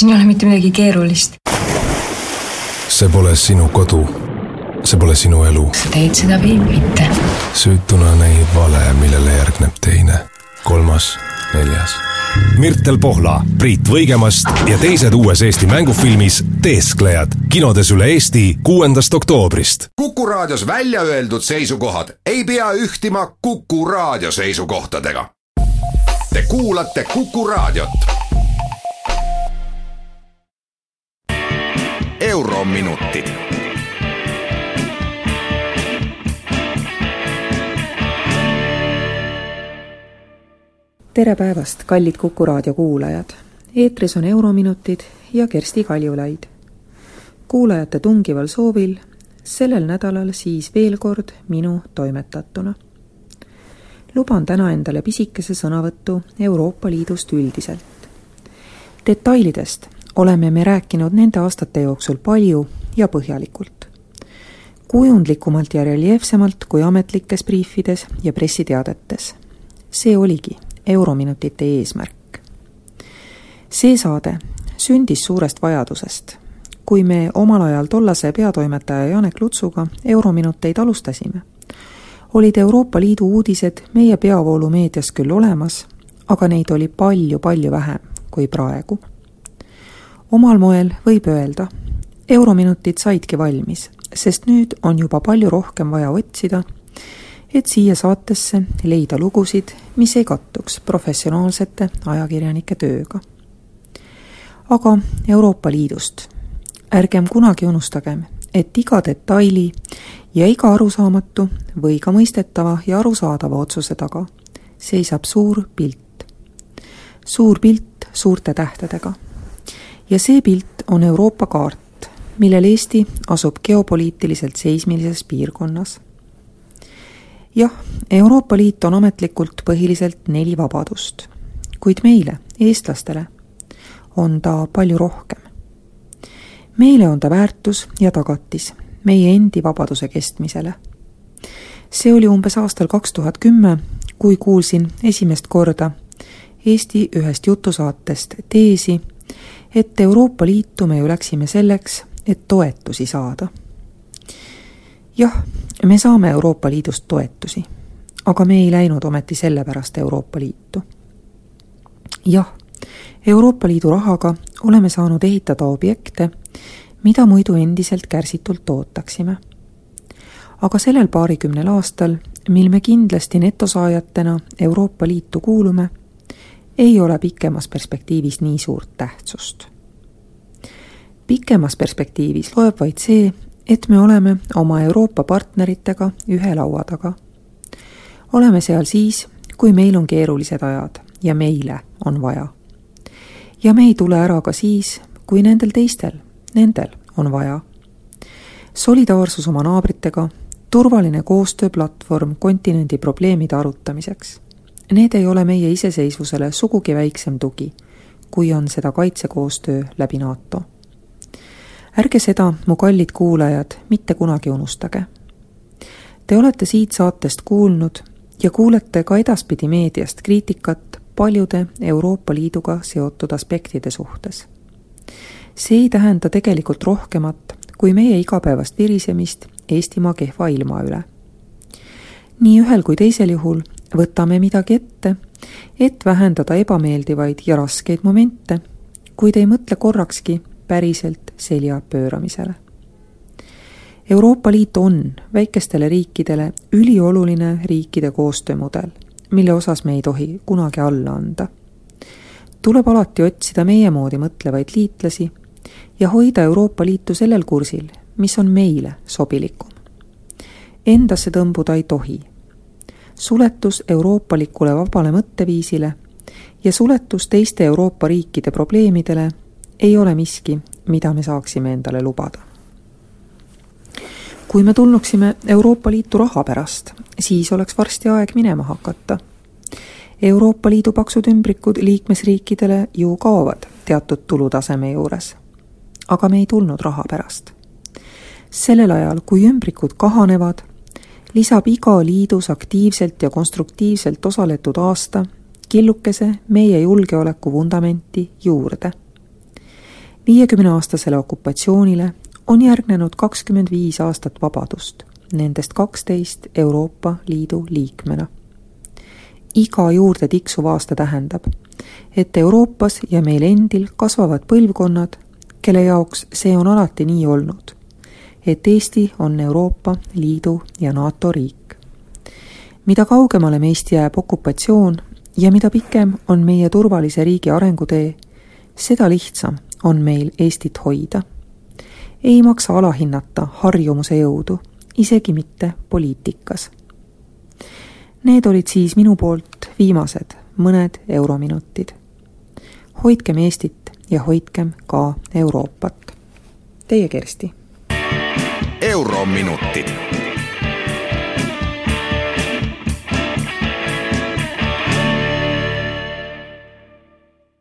siin ei ole mitte midagi keerulist. see pole sinu kodu. see pole sinu elu. sa teed seda või mitte? süütuna näib vale, millele järgneb teine, kolmas, neljas. Mirtel Pohla, Priit Võigemast ja teised uues Eesti mängufilmis Teesklejad kinodes üle Eesti kuuendast oktoobrist. kuku raadios välja öeldud seisukohad ei pea ühtima Kuku raadio seisukohtadega. Te kuulate Kuku raadiot eurominutid. tere päevast, kallid Kuku raadio kuulajad. eetris on Eurominutid ja Kersti Kaljulaid. kuulajate tungival soovil sellel nädalal siis veel kord minu toimetatuna. luban täna endale pisikese sõnavõttu Euroopa Liidust üldiselt. detailidest oleme me rääkinud nende aastate jooksul palju ja põhjalikult. kujundlikumalt ja reljeefsemalt kui ametlikes briifides ja pressiteadetes. see oligi Eurominutite eesmärk. see saade sündis suurest vajadusest. kui me omal ajal tollase peatoimetaja Janek Lutsuga Eurominuteid alustasime, olid Euroopa Liidu uudised meie peavoolumeedias küll olemas, aga neid oli palju-palju vähem kui praegu omal moel võib öelda, eurominutid saidki valmis, sest nüüd on juba palju rohkem vaja otsida, et siia saatesse leida lugusid, mis ei kattuks professionaalsete ajakirjanike tööga. aga Euroopa Liidust. ärgem kunagi unustagem, et iga detaili ja iga arusaamatu või ka mõistetava ja arusaadava otsuse taga seisab suur pilt. suur pilt suurte tähtedega ja see pilt on Euroopa kaart, millel Eesti asub geopoliitiliselt seismilises piirkonnas. jah, Euroopa Liit on ametlikult põhiliselt neli vabadust, kuid meile, eestlastele, on ta palju rohkem. meile on ta väärtus ja tagatis meie endi vabaduse kestmisele. see oli umbes aastal kaks tuhat kümme, kui kuulsin esimest korda Eesti ühest jutusaatest teesi, et Euroopa Liitu me ju läksime selleks, et toetusi saada. jah, me saame Euroopa Liidust toetusi, aga me ei läinud ometi sellepärast Euroopa Liitu. jah, Euroopa Liidu rahaga oleme saanud ehitada objekte, mida muidu endiselt kärsitult ootaksime. aga sellel paarikümnel aastal, mil me kindlasti netosaajatena Euroopa Liitu kuulume, ei ole pikemas perspektiivis nii suurt tähtsust. pikemas perspektiivis loeb vaid see, et me oleme oma Euroopa partneritega ühe laua taga. oleme seal siis, kui meil on keerulised ajad ja meile on vaja. ja me ei tule ära ka siis, kui nendel teistel, nendel on vaja. solidaarsus oma naabritega, turvaline koostööplatvorm kontinendi probleemide arutamiseks Need ei ole meie iseseisvusele sugugi väiksem tugi, kui on seda kaitsekoostöö läbi NATO. ärge seda, mu kallid kuulajad, mitte kunagi unustage. Te olete siit saatest kuulnud ja kuulete ka edaspidi meediast kriitikat paljude Euroopa Liiduga seotud aspektide suhtes. see ei tähenda tegelikult rohkemat kui meie igapäevast virisemist Eestimaa kehva ilma üle. nii ühel kui teisel juhul võtame midagi ette, et vähendada ebameeldivaid ja raskeid momente, kuid ei mõtle korrakski päriselt selja pööramisele. Euroopa Liit on väikestele riikidele ülioluline riikide koostöömudel, mille osas me ei tohi kunagi alla anda. tuleb alati otsida meie moodi mõtlevaid liitlasi ja hoida Euroopa Liitu sellel kursil, mis on meile sobilikum. Endasse tõmbuda ei tohi suletus euroopalikule vabale mõtteviisile ja suletus teiste Euroopa riikide probleemidele ei ole miski, mida me saaksime endale lubada. kui me tulnuksime Euroopa Liitu raha pärast, siis oleks varsti aeg minema hakata. Euroopa Liidu paksud ümbrikud liikmesriikidele ju kaovad teatud tulutaseme juures. aga me ei tulnud raha pärast. sellel ajal, kui ümbrikud kahanevad lisab iga liidus aktiivselt ja konstruktiivselt osaletud aasta killukese meie julgeoleku vundamenti juurde. viiekümneaastasele okupatsioonile on järgnenud kakskümmend viis aastat vabadust, nendest kaksteist Euroopa Liidu liikmena. iga juurde tiksuv aasta tähendab, et Euroopas ja meil endil kasvavad põlvkonnad, kelle jaoks see on alati nii olnud, et Eesti on Euroopa Liidu ja NATO riik. mida kaugemale meist jääb okupatsioon ja mida pikem on meie turvalise riigi arengutee, seda lihtsam on meil Eestit hoida. ei maksa alahinnata harjumuse jõudu, isegi mitte poliitikas. Need olid siis minu poolt viimased mõned eurominutid. hoidkem Eestit ja hoidkem ka Euroopat. Teie Kersti. Eurominutid